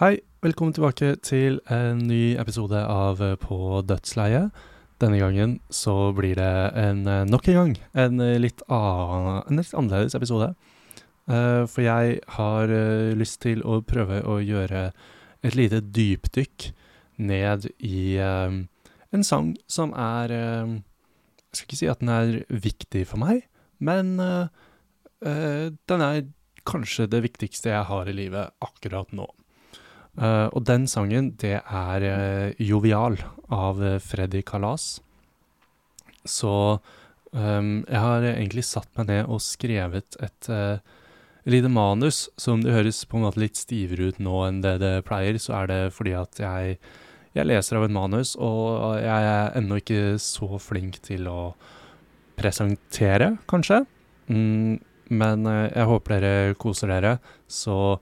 Hei, velkommen tilbake til en ny episode av eh, På dødsleie. Denne gangen så blir det en, eh, nok en gang en eh, litt, annen, en litt annerledes episode. For jeg har lyst til å prøve å gjøre et lite dypdykk ned i en sang som er Jeg skal ikke si at den er viktig for meg, men den er kanskje det viktigste jeg har i livet akkurat nå. Uh, og den sangen, det er uh, 'Jovial' av uh, Freddy Kalas. Så um, jeg har egentlig satt meg ned og skrevet et lite manus. Så om det høres på en måte litt stivere ut nå enn det det pleier, så er det fordi at jeg, jeg leser av et manus, og jeg er ennå ikke så flink til å presentere, kanskje. Mm, men jeg håper dere koser dere, så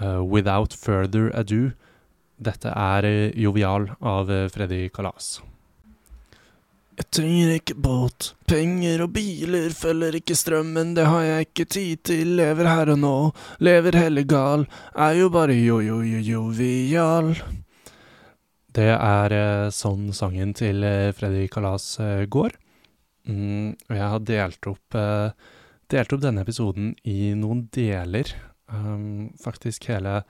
Uh, without Further Ado. Dette er uh, Jovial av uh, Freddy Kalas. Jeg trenger ikke båt, penger og biler, følger ikke strømmen, det har jeg ikke tid til, lever her og nå, lever heller gal, er jo bare jo-jo-jo-jovial. Det er sånn sangen til Freddy Kalas går. Mm, og jeg har delt opp, delt opp denne episoden i noen deler um, faktisk hele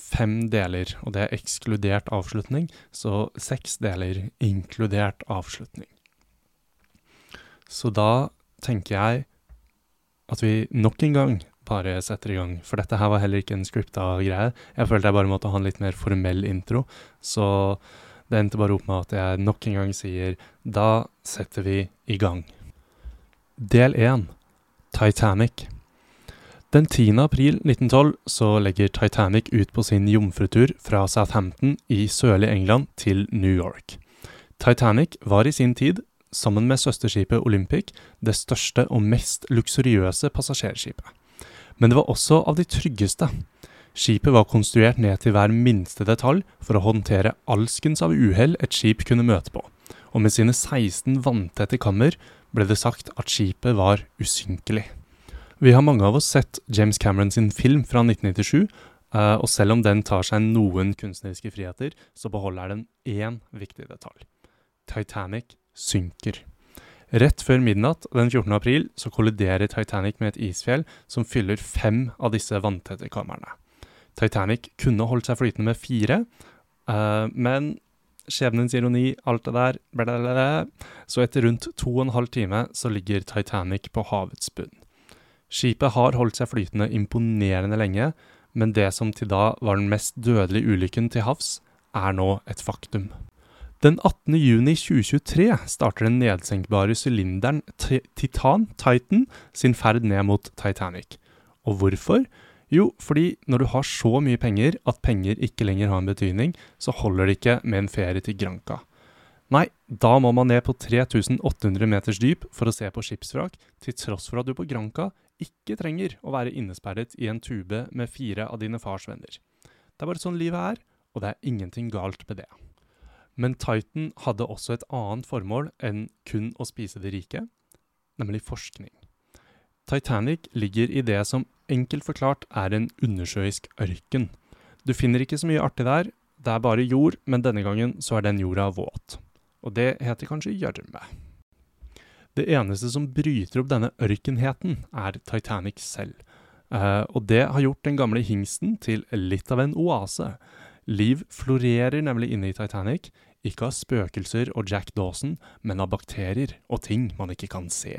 fem deler, og det er ekskludert avslutning, så seks deler inkludert avslutning. Så da tenker jeg at vi nok en gang bare setter i gang, for dette her var heller ikke en scripta greie. Jeg følte jeg bare måtte ha en litt mer formell intro, så det endte bare opp med at jeg nok en gang sier da setter vi i gang. Del én Titanic. Den 10. april 1912 så legger Titanic ut på sin jomfrutur fra Southampton i sørlig England til New York. Titanic var i sin tid, sammen med søsterskipet Olympic, det største og mest luksuriøse passasjerskipet. Men det var også av de tryggeste. Skipet var konstruert ned til hver minste detalj for å håndtere alskens av uhell et skip kunne møte på, og med sine 16 vanntette kammer ble det sagt at skipet var usynkelig. Vi har mange av oss sett James Cameron sin film fra 1997, uh, og selv om den tar seg noen kunstneriske friheter, så beholder den én viktig detalj. Titanic synker. Rett før midnatt den 14. april så kolliderer Titanic med et isfjell som fyller fem av disse vanntette kamrene. Titanic kunne holdt seg flytende med fire, uh, men skjebnens ironi, alt det der, blablabla. så etter rundt to og en halv time så ligger Titanic på havets bunn. Skipet har holdt seg flytende imponerende lenge, men det som til da var den mest dødelige ulykken til havs, er nå et faktum. Den 18. juni 2023 starter den nedsenkbare sylinderen Titan, Titan, sin ferd ned mot Titanic. Og hvorfor? Jo, fordi når du har så mye penger at penger ikke lenger har en betydning, så holder det ikke med en ferie til Granca. Nei, da må man ned på 3800 meters dyp for å se på skipsvrak, til tross for at du på Granca ikke trenger å være innesperret i en tube med fire av dine fars venner. Det er bare sånn livet er, og det er ingenting galt med det. Men Titan hadde også et annet formål enn kun å spise de rike, nemlig forskning. Titanic ligger i det som enkelt forklart er en undersjøisk ørken. Du finner ikke så mye artig der, det er bare jord, men denne gangen så er den jorda våt. Og det heter kanskje gjørme. Det eneste som bryter opp denne ørkenheten, er Titanic selv. Uh, og det har gjort den gamle hingsten til litt av en oase. Liv florerer nemlig inne i Titanic, ikke av spøkelser og Jack Dawson, men av bakterier og ting man ikke kan se.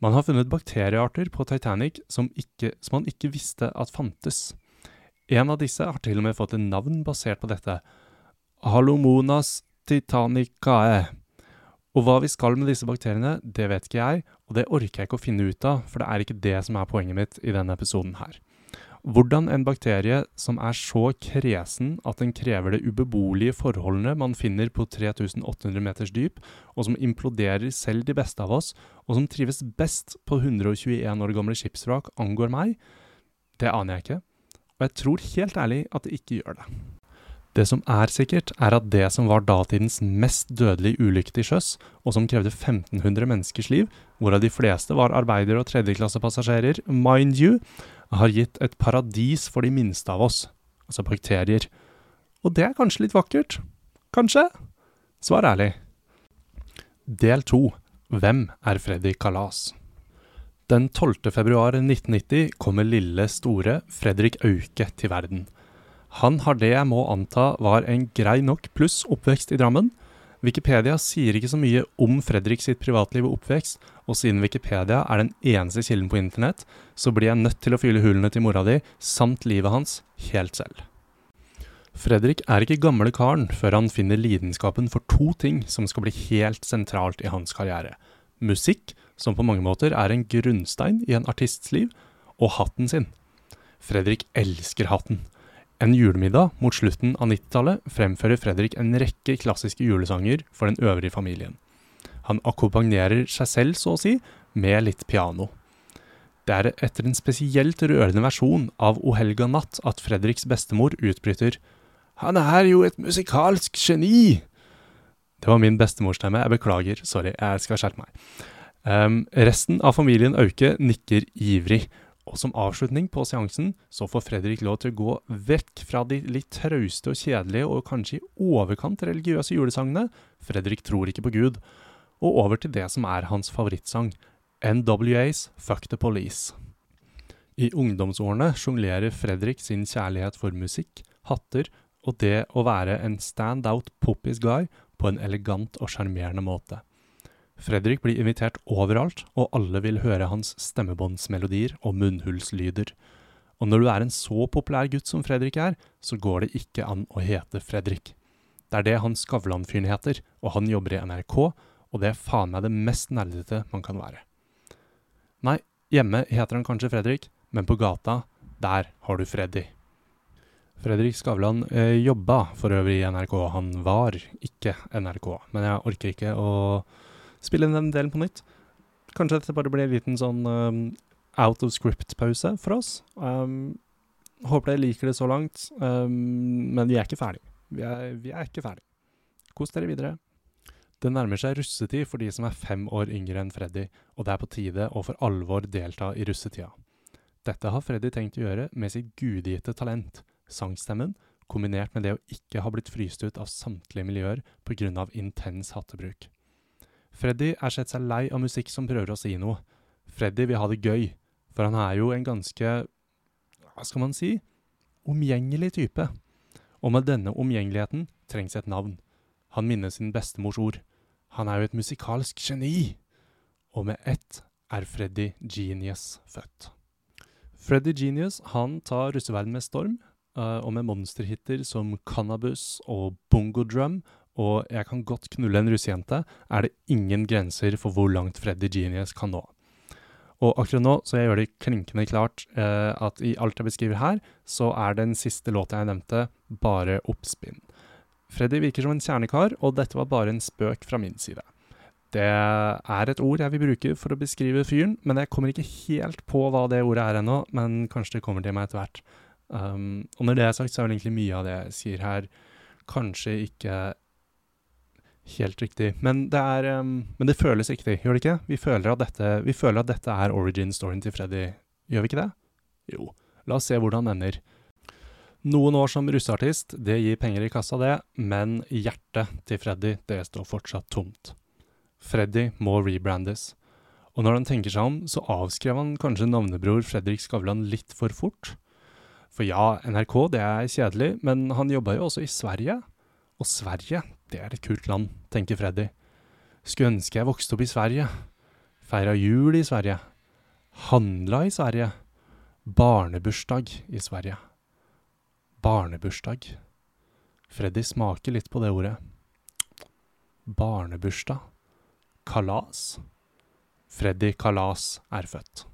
Man har funnet bakteriearter på Titanic som, ikke, som man ikke visste at fantes. En av disse har til og med fått en navn basert på dette. Halomonas titanicae. Og hva vi skal med disse bakteriene, det vet ikke jeg, og det orker jeg ikke å finne ut av, for det er ikke det som er poenget mitt i denne episoden her. Hvordan en bakterie som er så kresen at den krever det ubeboelige forholdene man finner på 3800 meters dyp, og som imploderer selv de beste av oss, og som trives best på 121 år gamle skipsvrak, angår meg, det aner jeg ikke, og jeg tror helt ærlig at det ikke gjør det. Det som er sikkert, er at det som var datidens mest dødelige ulykke til sjøs, og som krevde 1500 menneskers liv, hvorav de fleste var arbeider- og tredjeklassepassasjerer, mind you, har gitt et paradis for de minste av oss. altså bakterier. Og det er kanskje litt vakkert? Kanskje? Svar ærlig. Del to. Hvem er Freddy Kalas? Den 12. februar 1990 kommer lille, store Fredrik Auke til verden. Han har det jeg må anta var en grei nok pluss oppvekst i Drammen. Wikipedia sier ikke så mye om Fredrik sitt privatliv og oppvekst, og siden Wikipedia er den eneste kilden på internett, så blir jeg nødt til å fylle hulene til mora di, samt livet hans, helt selv. Fredrik er ikke gamle karen før han finner lidenskapen for to ting som skal bli helt sentralt i hans karriere. Musikk, som på mange måter er en grunnstein i en artists liv, og hatten sin. Fredrik elsker hatten. En julemiddag mot slutten av 90-tallet fremfører Fredrik en rekke klassiske julesanger for den øvrige familien. Han akkompagnerer seg selv, så å si, med litt piano. Det er etter en spesielt rørende versjon av O helga natt at Fredriks bestemor utbryter Han er jo et musikalsk geni! Det var min bestemorstemme, jeg beklager, sorry, jeg skal skjerpe meg. Um, resten av familien Auke nikker ivrig, og som avslutning på seansen så får Fredrik lov til å gå vekk fra de litt trauste og kjedelige og kanskje i overkant religiøse julesangene, Fredrik tror ikke på Gud, og over til det som er hans favorittsang, NWAs Fuck the Police. I ungdomsårene sjonglerer Fredrik sin kjærlighet for musikk, hatter og det å være en stand-out poppis guy på en elegant og sjarmerende måte. Fredrik blir invitert overalt, og alle vil høre hans stemmebåndsmelodier og munnhullslyder. Og når du er en så populær gutt som Fredrik er, så går det ikke an å hete Fredrik. Det er det han Skavlan-fyren heter, og han jobber i NRK, og det er faen meg det mest nerdete man kan være. Nei, hjemme heter han kanskje Fredrik, men på gata, der har du Freddy. Fredrik Skavlan eh, jobba for øvrig i NRK, han var ikke NRK, men jeg orker ikke å spille inn den delen på nytt. Kanskje dette bare blir en liten sånn um, out of script-pause for oss. Um, håper dere liker det så langt, um, men vi er ikke ferdig. Vi er, vi er ikke ferdig. Kos dere videre. Det nærmer seg russetid for de som er fem år yngre enn Freddy, og det er på tide å for alvor delta i russetida. Dette har Freddy tenkt å gjøre med sitt gudgitte talent, sangstemmen, kombinert med det å ikke ha blitt fryst ut av samtlige miljøer pga. intens hattebruk. Freddy er sett seg lei av musikk som prøver å si noe. Freddy vil ha det gøy, for han er jo en ganske, hva skal man si, omgjengelig type. Og med denne omgjengeligheten trengs et navn. Han minner sin bestemors ord. Han er jo et musikalsk geni! Og med ett er Freddy Genius født. Freddy Genius han tar russeverden med storm, uh, og med monsterhitter som Cannabis og Bongo Drum og jeg kan godt knulle en russejente, er det ingen grenser for hvor langt Freddy Genius kan nå. Og akkurat nå så jeg gjør det klinkende klart eh, at i alt jeg beskriver her, så er den siste låta jeg nevnte, bare oppspinn. Freddy virker som en kjernekar, og dette var bare en spøk fra min side. Det er et ord jeg vil bruke for å beskrive fyren, men jeg kommer ikke helt på hva det ordet er ennå, men kanskje det kommer til meg etter hvert. Um, og når det er sagt, så er vel egentlig mye av det jeg sier her, kanskje ikke Helt riktig. Men det, er, um, men det føles riktig, gjør det ikke? Vi føler, dette, vi føler at dette er origin-storyen til Freddy. Gjør vi ikke det? Jo. La oss se hvordan den ender. Noen år som russeartist, det gir penger i kassa, det, men hjertet til Freddy, det står fortsatt tomt. Freddy må rebrandes. Og når han tenker seg om, så avskrev han kanskje navnebror Fredrik Skavlan litt for fort. For ja, NRK, det er kjedelig, men han jobba jo også i Sverige. Og Sverige, det er et kult land, tenker Freddy. Skulle ønske jeg vokste opp i Sverige. Feira jul i Sverige. Handla i Sverige. Barnebursdag i Sverige. Barnebursdag. Freddy smaker litt på det ordet. Barnebursdag. Kalas. Freddy Kalas er født.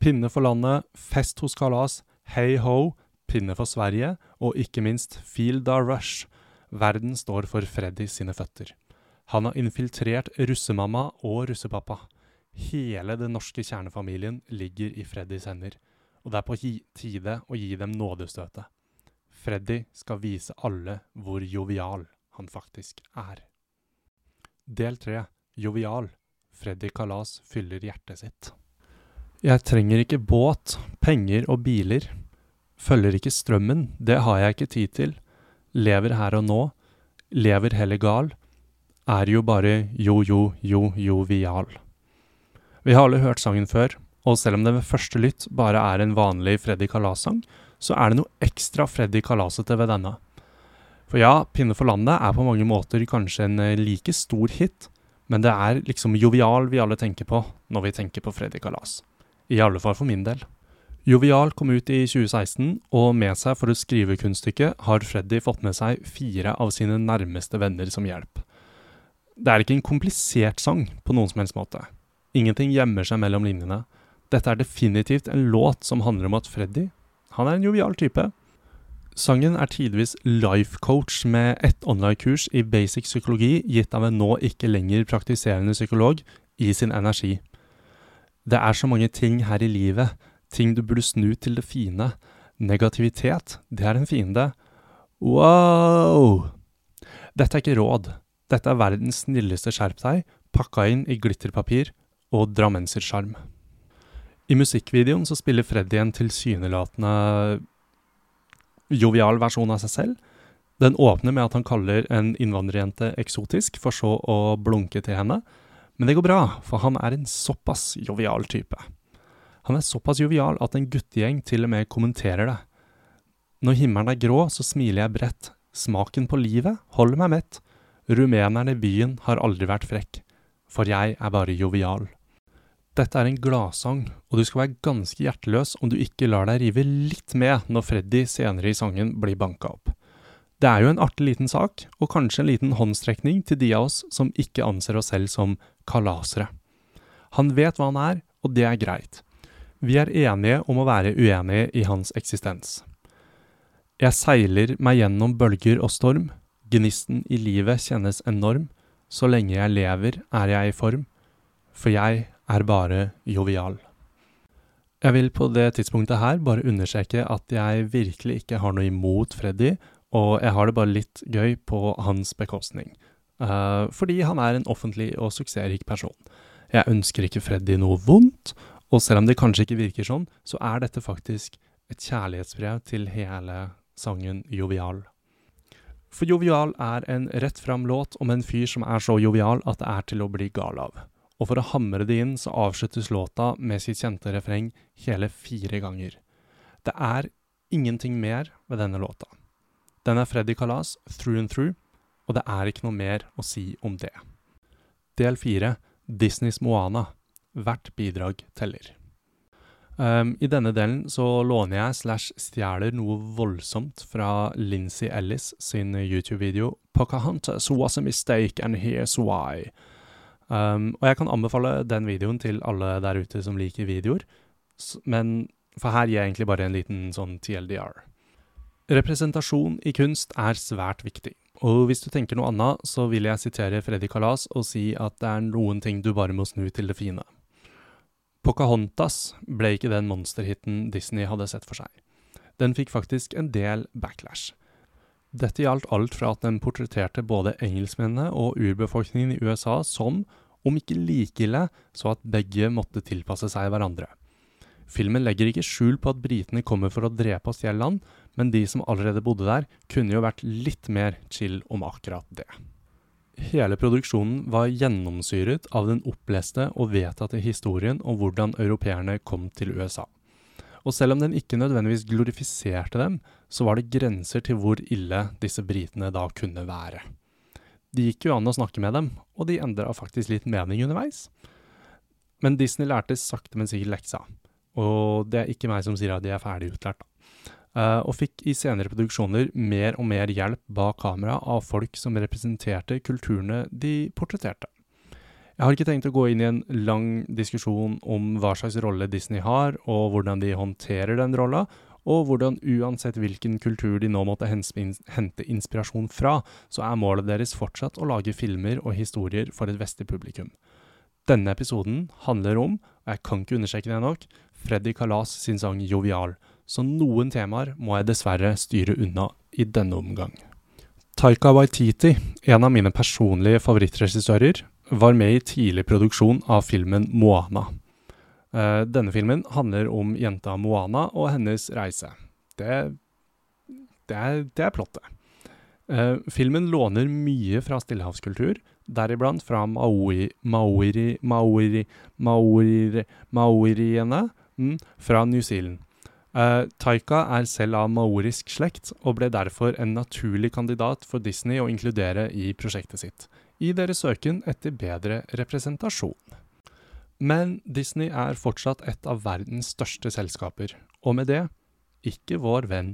Pinne for landet, fest hos Kalas, hei ho, pinne for Sverige, og ikke minst Feel da Rush Verden står for Freddy sine føtter. Han har infiltrert russemamma og russepappa. Hele den norske kjernefamilien ligger i Freddys hender, og det er på tide å gi dem nådestøtet. Freddy skal vise alle hvor jovial han faktisk er. Del tre Jovial. Freddy Kalas fyller hjertet sitt. Jeg trenger ikke båt, penger og biler. Følger ikke strømmen, det har jeg ikke tid til. Lever her og nå. Lever heller gal. Er jo bare jo, jo, jo, jovial. Vi har alle hørt sangen før, og selv om det ved første lytt bare er en vanlig Freddy Kalas-sang, så er det noe ekstra Freddy Kalasete ved denne. For ja, 'Pinne for landet' er på mange måter kanskje en eh, like stor hit, men det er liksom jovial vi alle tenker på når vi tenker på Freddy Kalas. I alle fall for min del. Jovial kom ut i 2016, og med seg for å skrive kunststykket har Freddy fått med seg fire av sine nærmeste venner som hjelp. Det er ikke en komplisert sang på noen som helst måte. Ingenting gjemmer seg mellom linjene. Dette er definitivt en låt som handler om at Freddy, han er en jovial type, Sangen er tidvis life coach med ett online-kurs i basic psykologi gitt av en nå ikke lenger praktiserende psykolog i sin energi. Det er så mange ting her i livet, ting du burde snu til det fine. Negativitet, det er en fiende. Wow! Dette er ikke råd. Dette er verdens snilleste skjerp pakka inn i glitterpapir og drammensersjarm. I musikkvideoen så spiller Freddy en tilsynelatende jovial versjon av seg selv. Den åpner med at han kaller en innvandrerjente eksotisk, for så å blunke til henne. Men det går bra, for han er en såpass jovial type. Han er såpass jovial at en guttegjeng til og med kommenterer det. Når himmelen er grå, så smiler jeg bredt. Smaken på livet holder meg mett. Rumeneren i byen har aldri vært frekk. For jeg er bare jovial. Dette er en gladsang, og du skal være ganske hjerteløs om du ikke lar deg rive litt med når Freddy senere i sangen blir banka opp. Det er jo en artig liten sak, og kanskje en liten håndstrekning til de av oss som ikke anser oss selv som kalasere. Han vet hva han er, og det er greit. Vi er enige om å være uenige i hans eksistens. Jeg seiler meg gjennom bølger og storm, gnisten i livet kjennes enorm, så lenge jeg lever er jeg i form, for jeg er bare jovial. Jeg vil på det tidspunktet her bare understreke at jeg virkelig ikke har noe imot Freddy, og jeg har det bare litt gøy på hans bekostning. Uh, fordi han er en offentlig og suksessrik person. Jeg ønsker ikke Freddy noe vondt, og selv om det kanskje ikke virker sånn, så er dette faktisk et kjærlighetsbrev til hele sangen Jovial. For Jovial er en rett fram låt om en fyr som er så jovial at det er til å bli gal av og for å hamre det inn så avsluttes låta med sitt kjente refreng hele fire ganger. Det er ingenting mer ved denne låta. Den er Freddy Kalas through and through, og det er ikke noe mer å si om det. Del fire, Disneys Moana. Hvert bidrag teller. Um, I denne delen så låner jeg slash stjeler noe voldsomt fra Lincy Ellis sin YouTube-video 'Pocahontas was a mistake and here's why'. Um, og jeg kan anbefale den videoen til alle der ute som liker videoer, men for her gir jeg egentlig bare en liten sånn TLDR. Representasjon i kunst er svært viktig, og hvis du tenker noe annet, så vil jeg sitere Freddy Kalas og si at det er noen ting du bare må snu til det fine. Pocahontas ble ikke den monsterhiten Disney hadde sett for seg. Den fikk faktisk en del backlash. Dette gjaldt alt fra at den portretterte både engelskmennene og urbefolkningen i USA som, om ikke like ille, så at begge måtte tilpasse seg hverandre. Filmen legger ikke skjul på at britene kommer for å drepe oss stjele land, men de som allerede bodde der, kunne jo vært litt mer chill om akkurat det. Hele produksjonen var gjennomsyret av den oppleste og vedtatte historien om hvordan europeerne kom til USA. Og selv om den ikke nødvendigvis glorifiserte dem, så var det grenser til hvor ille disse britene da kunne være. Det gikk jo an å snakke med dem, og de endra faktisk litt mening underveis. Men Disney lærte sakte, men sikkert leksa. Og det er ikke meg som sier at de er ferdig utlært, da. Uh, og fikk i senere produksjoner mer og mer hjelp bak kamera av folk som representerte kulturene de portretterte. Jeg har ikke tenkt å gå inn i en lang diskusjon om hva slags rolle Disney har, og hvordan de håndterer den rolla, og hvordan uansett hvilken kultur de nå måtte hente inspirasjon fra, så er målet deres fortsatt å lage filmer og historier for et vestlig publikum. Denne episoden handler om, og jeg kan ikke understreke det nok, Freddy Kalas sin sang Jovial, så noen temaer må jeg dessverre styre unna i denne omgang. Taika Waititi, en av mine personlige favorittregissører, var med i tidlig produksjon av filmen Moana. Uh, denne filmen handler om jenta Moana og hennes reise. det, det, er, det er plottet. Uh, filmen låner mye fra stillehavskultur, deriblant fra maori, maori, maori, maori, maoriene Maori, fra New Zealand. Uh, Taika er selv av maorisk slekt, og ble derfor en naturlig kandidat for Disney å inkludere i prosjektet sitt, i deres søken etter bedre representasjon. Men Disney er fortsatt et av verdens største selskaper, og med det ikke vår venn.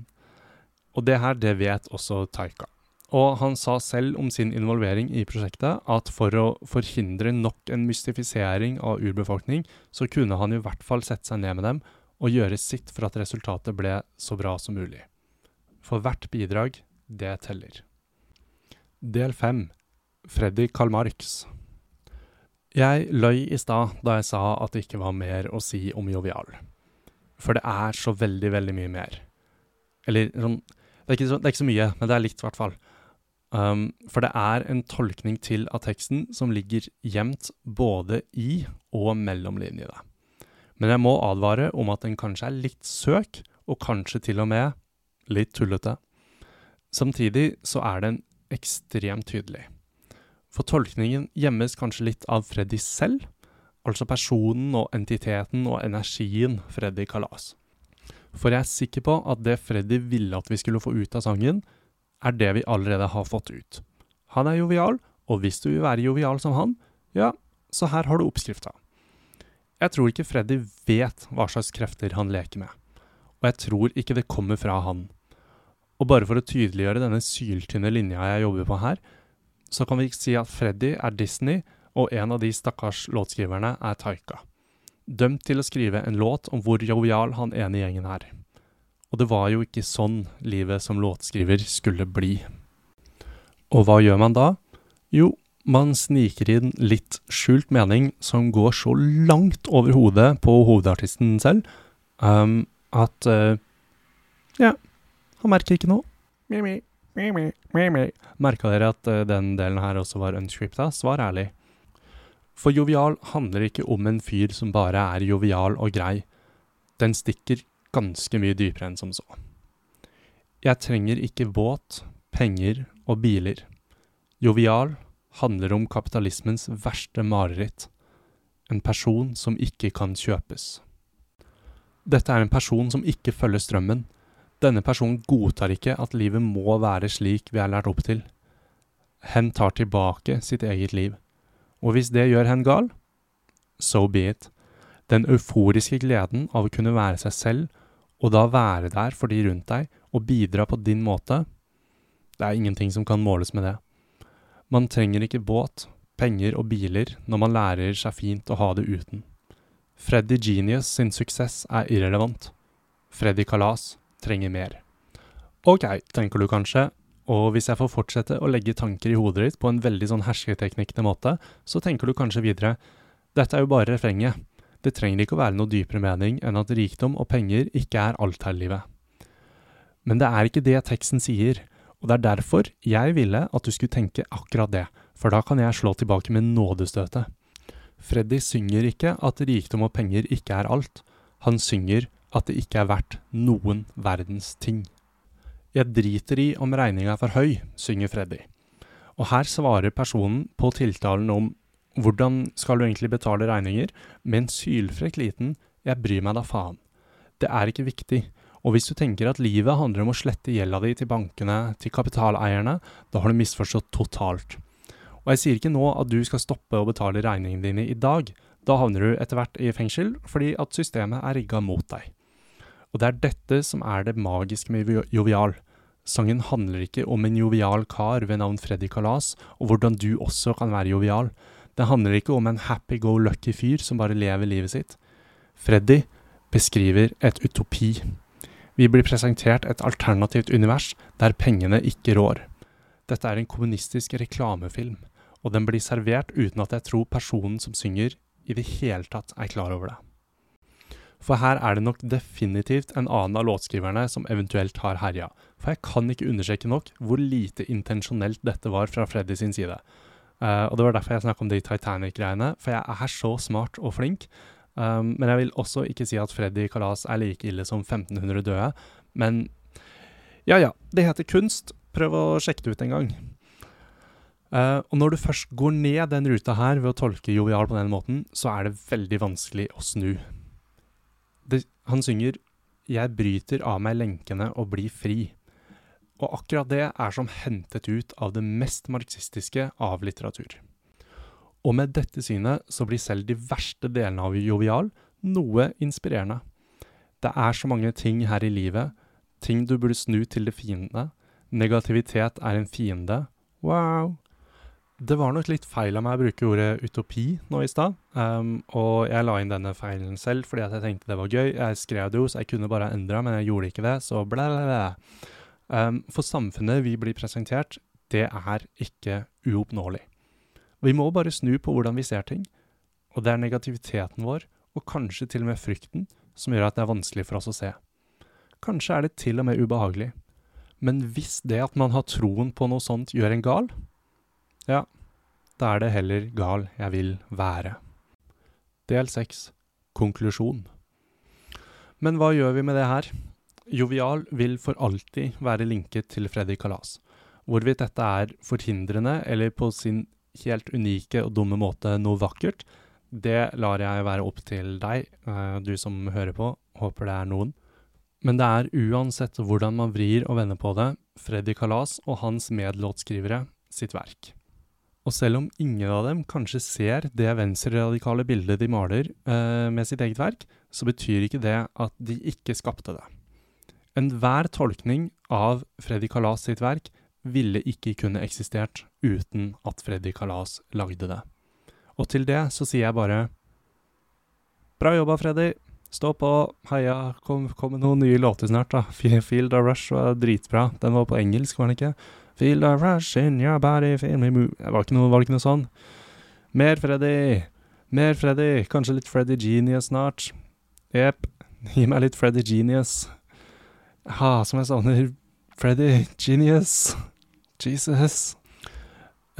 Og det her, det vet også Taika. Og han sa selv om sin involvering i prosjektet at for å forhindre nok en mystifisering av urbefolkning, så kunne han i hvert fall sette seg ned med dem og gjøre sitt for at resultatet ble så bra som mulig. For hvert bidrag, det teller. Del 5 Freddy Karl Marx Jeg løy i stad da jeg sa at det ikke var mer å si om Jovial. For det er så veldig, veldig mye mer. Eller sånn det er, så, det er ikke så mye, men det er litt, i hvert fall. Um, for det er en tolkning til av teksten som ligger gjemt både i og mellom linjene. Men jeg må advare om at den kanskje er litt søk, og kanskje til og med litt tullete. Samtidig så er den ekstremt tydelig. For tolkningen gjemmes kanskje litt av Freddy selv, altså personen og entiteten og energien Freddy Kalas. For jeg er sikker på at det Freddy ville at vi skulle få ut av sangen, er det vi allerede har fått ut. Han er jovial, og hvis du vil være jovial som han, ja, så her har du oppskrifta. Jeg tror ikke Freddy vet hva slags krefter han leker med, og jeg tror ikke det kommer fra han. Og bare for å tydeliggjøre denne syltynne linja jeg jobber på her, så kan vi ikke si at Freddy er Disney, og en av de stakkars låtskriverne er Taika. Dømt til å skrive en låt om hvor jovial han ene gjengen er. Og det var jo ikke sånn livet som låtskriver skulle bli. Og hva gjør man da? Jo, man sniker inn litt skjult mening som går så langt over hodet på hovedartisten selv um, at uh, Ja, han merker ikke noe. Merka dere at uh, den delen her også var unscripta? Svar ærlig. For jovial handler ikke om en fyr som bare er jovial og grei. Den stikker ganske mye dypere enn som så. Jeg trenger ikke båt, penger og biler. Jovial handler om kapitalismens verste mareritt. En person som ikke kan kjøpes. Dette er en person som ikke følger strømmen. Denne personen godtar ikke at livet må være slik vi er lært opp til. Hen tar tilbake sitt eget liv. Og hvis det gjør hen gal, so be it. Den euforiske gleden av å kunne være seg selv og da være der for de rundt deg og bidra på din måte, det er ingenting som kan måles med det. Man trenger ikke båt, penger og biler når man lærer seg fint å ha det uten. Freddy Genius sin suksess er irrelevant. Freddy Kalas trenger mer. Ok, tenker du kanskje, og hvis jeg får fortsette å legge tanker i hodet ditt på en veldig sånn hersketeknikkende måte, så tenker du kanskje videre, dette er jo bare refrenget. Det trenger ikke å være noe dypere mening enn at rikdom og penger ikke er alt her i livet. Men det er ikke det teksten sier, og det er derfor jeg ville at du skulle tenke akkurat det, for da kan jeg slå tilbake med nådestøtet. Freddy synger ikke at rikdom og penger ikke er alt, han synger at det ikke er verdt noen verdens ting. Jeg driter i om regninga er for høy, synger Freddy. Og her svarer personen på tiltalen om hvordan skal du egentlig betale regninger? Med en sylfrekk liten 'jeg bryr meg da faen'. Det er ikke viktig. Og hvis du tenker at livet handler om å slette gjelda di til bankene, til kapitaleierne, da har du misforstått totalt. Og jeg sier ikke nå at du skal stoppe å betale regningene dine i dag. Da havner du etter hvert i fengsel fordi at systemet er rigga mot deg. Og det er dette som er det magiske med Jovial. Sangen handler ikke om en jovial kar ved navn Freddy Kalas, og hvordan du også kan være jovial. Det handler ikke om en happy-go-lucky fyr som bare lever livet sitt. Freddy beskriver et utopi. Vi blir presentert et alternativt univers der pengene ikke rår. Dette er en kommunistisk reklamefilm, og den blir servert uten at jeg tror personen som synger, i det hele tatt er klar over det. For her er det nok definitivt en annen av låtskriverne som eventuelt har herja, for jeg kan ikke understreke nok hvor lite intensjonelt dette var fra Freddy sin side. Uh, og det var derfor jeg snakka om de Titanic-greiene, for jeg er så smart og flink. Um, men jeg vil også ikke si at Freddy Kalas er like ille som 1500 døde. Men ja ja, det heter kunst. Prøv å sjekke det ut en gang. Uh, og når du først går ned den ruta her ved å tolke jovial på den måten, så er det veldig vanskelig å snu. Det, han synger 'Jeg bryter av meg lenkene og blir fri'. Og akkurat det er som hentet ut av det mest marxistiske av litteratur. Og med dette synet så blir selv de verste delene av jovial noe inspirerende. Det er så mange ting her i livet, ting du burde snu til det fiende. Negativitet er en fiende. Wow! Det var nok litt feil av meg å bruke ordet utopi nå i stad. Um, og jeg la inn denne feilen selv fordi jeg tenkte det var gøy. Jeg skrev det jo, så jeg kunne bare endra, men jeg gjorde ikke det, så blæ, blæ, blæ. Um, for samfunnet vi blir presentert, det er ikke uoppnåelig. Vi må bare snu på hvordan vi ser ting. Og det er negativiteten vår, og kanskje til og med frykten, som gjør at det er vanskelig for oss å se. Kanskje er det til og med ubehagelig. Men hvis det at man har troen på noe sånt, gjør en gal, ja, da er det heller gal jeg vil være. Del seks konklusjon. Men hva gjør vi med det her? Jovial vil for alltid være linket til Freddy Kalas. Hvorvidt dette er forhindrende eller på sin helt unike og dumme måte noe vakkert, det lar jeg være opp til deg, uh, du som hører på. Håper det er noen. Men det er uansett hvordan man vrir og vender på det, Freddy Kalas og hans medlåtskrivere sitt verk. Og selv om ingen av dem kanskje ser det venstreradikale bildet de maler uh, med sitt eget verk, så betyr ikke det at de ikke skapte det. Enhver tolkning av Freddy Kalas sitt verk ville ikke kunne eksistert uten at Freddy Kalas lagde det. Og til det så sier jeg bare Bra jobba, Freddy. Stå på. Heia. Kom, kom med noen nye låter snart, da. Feel the Rush var dritbra. Den var på engelsk, var den ikke? Feel the rush in your body, feel me move Det var ikke noe, ikke noe sånn? Mer Freddy. Mer Freddy. Kanskje litt Freddy Genius snart. Jepp. Gi meg litt Freddy Genius. Ha, som jeg savner Freddy Genius. Jesus.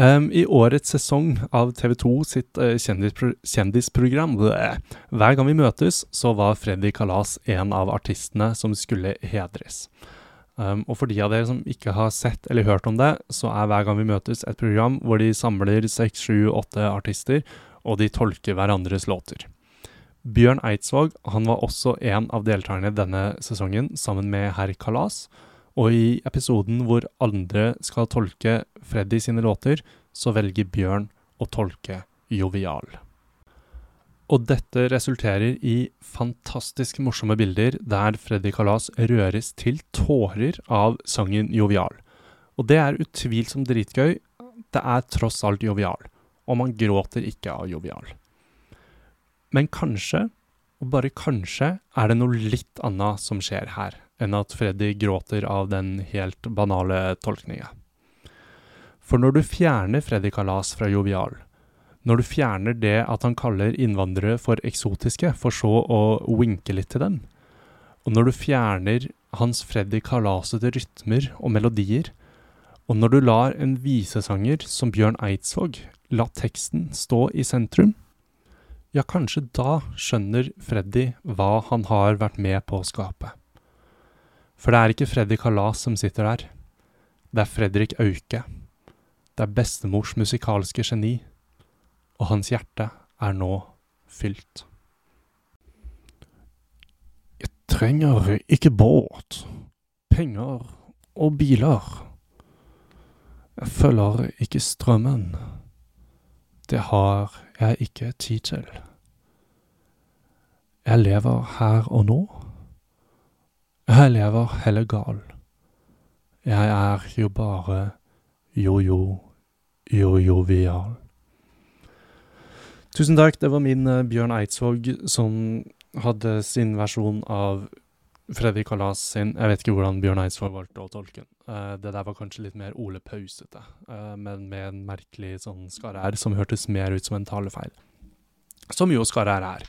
Um, I årets sesong av TV 2 sitt uh, kjendispro kjendisprogram Hver gang vi møtes, så var Freddy Kalas en av artistene som skulle hedres. Um, og for de av dere som ikke har sett eller hørt om det, så er Hver gang vi møtes et program hvor de samler seks, sju, åtte artister, og de tolker hverandres låter. Bjørn Eidsvåg han var også en av deltakerne denne sesongen, sammen med herr Kalas. Og i episoden hvor andre skal tolke Freddy sine låter, så velger Bjørn å tolke Jovial. Og dette resulterer i fantastisk morsomme bilder der Freddy Kalas røres til tårer av sangen Jovial. Og det er utvilsomt dritgøy. Det er tross alt jovial. Og man gråter ikke av jovial. Men kanskje, og bare kanskje, er det noe litt annet som skjer her, enn at Freddy gråter av den helt banale tolkninga. For når du fjerner Freddy Kalas fra jovial, når du fjerner det at han kaller innvandrere for eksotiske, for så å winke litt til dem, og når du fjerner hans Freddy Kalasete rytmer og melodier, og når du lar en visesanger som Bjørn Eidsvåg la teksten stå i sentrum, ja, kanskje da skjønner Freddy hva han har vært med på å skape. For det er ikke Freddy Kalas som sitter der. Det er Fredrik Auke. Det er bestemors musikalske geni og hans hjerte er nå fylt. Jeg trenger ikke båt, penger og biler. Jeg følger ikke strømmen. Det har jeg ikke tid til. Jeg lever her og nå. Jeg lever heller gal. Jeg er jo bare jo-jo, jo-jovial. Tusen takk. Det var min uh, Bjørn Eidsvåg som hadde sin versjon av Fredrik Kalas sin. Jeg vet ikke hvordan Bjørn Eidsvåg valgte å tolke den. Uh, det der var kanskje litt mer Ole Pausete, uh, men med en merkelig sånn skarre-r som hørtes mer ut som en talefeil. Som jo skarre-r er.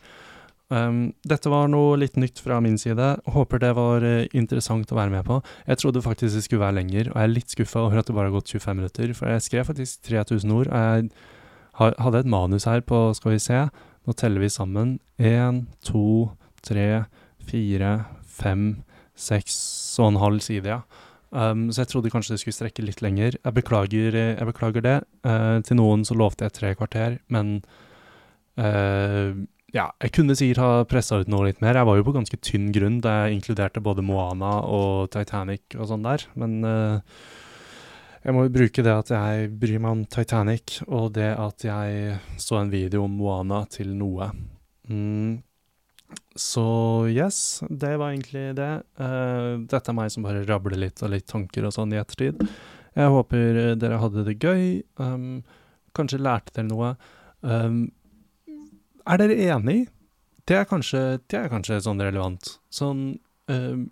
Um, dette var noe litt nytt fra min side. Håper det var uh, interessant å være med på. Jeg trodde faktisk det skulle være lenger, og jeg er litt skuffa over at det bare har gått 25 minutter, for jeg skrev faktisk 3000 ord. og jeg hadde et manus her på Skal vi se. Nå teller vi sammen. Én, to, tre, fire, fem, seks og en halv side, ja. Um, så jeg trodde kanskje det skulle strekke litt lenger. Jeg beklager, jeg beklager det. Uh, til noen så lovte jeg tre kvarter, men uh, ja, jeg kunne sikkert ha pressa ut noe litt mer. Jeg var jo på ganske tynn grunn da jeg inkluderte både Moana og Titanic og sånn der, men uh, jeg må jo bruke det at jeg bryr meg om Titanic, og det at jeg så en video om Moana til noe. Mm. Så yes, det var egentlig det. Uh, dette er meg som bare rabler litt og litt tanker og sånn i ettertid. Jeg håper dere hadde det gøy. Um, kanskje lærte dere noe. Um, er dere enig? Det er kanskje, det er kanskje sånn relevant. Sånn um,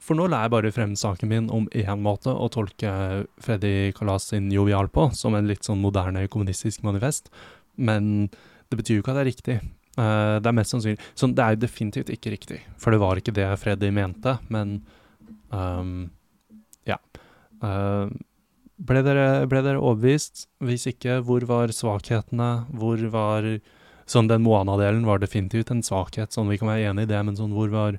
For nå la jeg bare frem saken min om én måte å tolke Freddy Kalas sin Jovial på, som en litt sånn moderne kommunistisk manifest. Men det betyr jo ikke at det er riktig. Uh, det er mest sannsynlig Sånn, det er jo definitivt ikke riktig, for det var ikke det Freddy mente, men um, Ja. Uh, ble, dere, ble, dere, overbevist? Hvis ikke, hvor var svakhetene? Hvor var Sånn, den Moana-delen var definitivt en svakhet, sånn vi kan være enig i det, men sånn, hvor var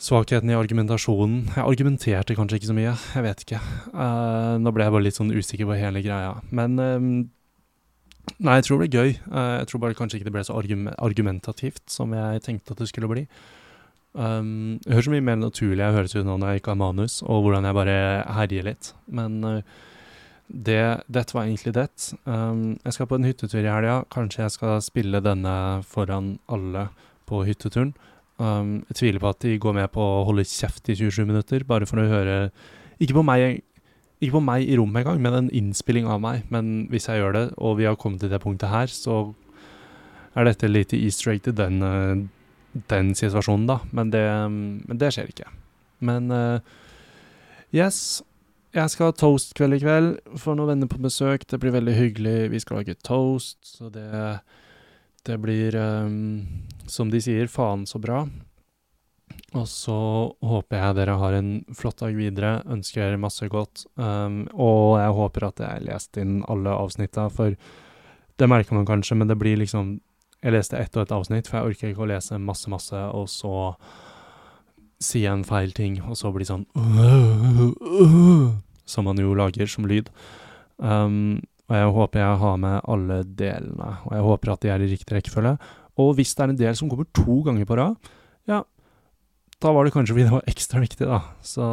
svakheten i argumentasjonen? Jeg argumenterte kanskje ikke så mye, jeg vet ikke. Uh, nå ble jeg bare litt sånn usikker på hele greia. Men um, Nei, jeg tror det ble gøy. Uh, jeg tror bare kanskje ikke det ble så argumentativt som jeg tenkte at det skulle bli. Um, jeg hører så mye mer naturlig jeg høres ut nå når jeg ikke har manus, og hvordan jeg bare herjer litt. Men uh, det, dette var egentlig det. Um, jeg skal på en hyttetur i helga. Kanskje jeg skal spille denne foran alle på hytteturen. Um, jeg tviler på at de går med på å holde kjeft i 27 minutter, bare for å høre Ikke på meg ikke på meg i rommet engang, men en innspilling av meg. Men hvis jeg gjør det, og vi har kommet til det punktet her, så er dette litt easter egg til den, uh, den situasjonen, da. Men det, men det, skjer ikke. Men uh, yes. Jeg skal ha toast-kveld i kveld. Får noen venner på besøk. Det blir veldig hyggelig. Vi skal lage toast, så det, det blir, um, som de sier, faen så bra. Og så håper jeg dere har en flott dag videre. Ønsker dere masse godt. Um, og jeg håper at jeg leste inn alle avsnitta, for det merker man kanskje, men det blir liksom Jeg leste ett og ett avsnitt, for jeg orker ikke å lese masse, masse, og så si en feil ting, og så bli sånn Som man jo lager som lyd. Um, og jeg håper jeg har med alle delene, og jeg håper at de er i riktig rekkefølge. Og hvis det er en del som kommer to ganger på rad, ja, da var det kanskje fordi det var ekstra viktig, da. Så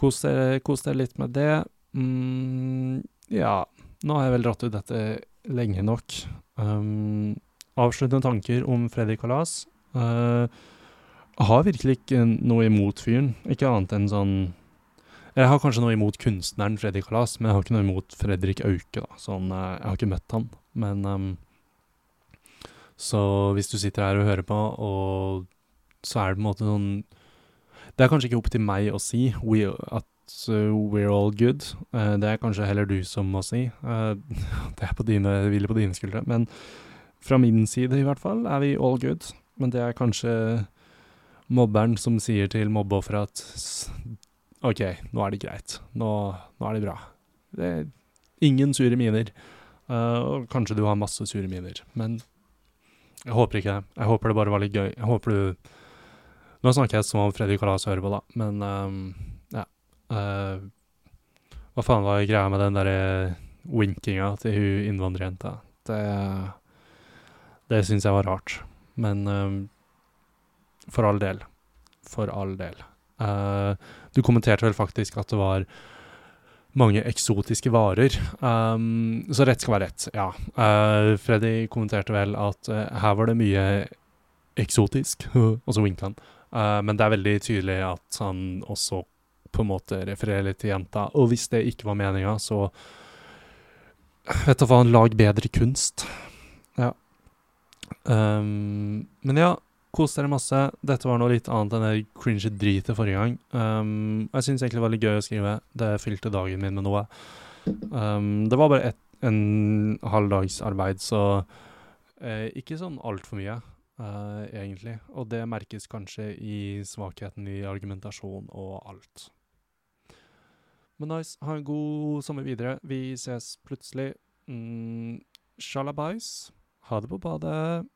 kos dere, litt med det. Mm, ja, nå har jeg vel dratt ut dette lenge nok. Um, avsluttende tanker om Freddy Kalas. Uh, har virkelig ikke noe imot fyren, ikke annet enn sånn Jeg har kanskje noe imot kunstneren Freddy Kalas, men jeg har ikke noe imot Fredrik Auke, da. Sånn, uh, jeg har ikke møtt han, men um, Så hvis du sitter her og hører på, og så er det på en måte sånn Det er kanskje ikke opp til meg å si we, at uh, we're all good. Uh, det er kanskje heller du som må si. Uh, det er på dine, hviler på dine skuldre. Men fra min side i hvert fall er vi all good. Men det er kanskje mobberen som sier til mobbeofferet at OK, nå er det greit. Nå, nå er det bra. Det er ingen sure miner. Uh, kanskje du har masse sure miner, men jeg håper ikke det. Jeg håper det bare var litt gøy. Jeg håper du nå snakker jeg som om Freddy Kalas hører på, da, men um, ja. Uh, hva faen var greia med den derre winkinga til hun innvandrerjenta? Det, det syns jeg var rart. Men um, for all del. For all del. Uh, du kommenterte vel faktisk at det var mange eksotiske varer. Um, så rett skal være rett, ja. Uh, Freddy kommenterte vel at uh, her var det mye eksotisk, og så winka. Uh, men det er veldig tydelig at han også på en måte refererer litt til jenta. Og hvis det ikke var meninga, så Vet du hva, lag bedre kunst. Ja. Um, men ja, kos dere masse. Dette var noe litt annet enn det cringe dritet forrige gang. Um, jeg syns egentlig det var litt gøy å skrive. Det fylte dagen min med noe. Um, det var bare et, en halv dags arbeid, så uh, ikke sånn altfor mye uh, egentlig. Og det merkes kanskje i svakheten i argumentasjon og alt. Men nice. Ha en god sommer videre. Vi ses plutselig. Mm, Shalabais. Ha det på badet.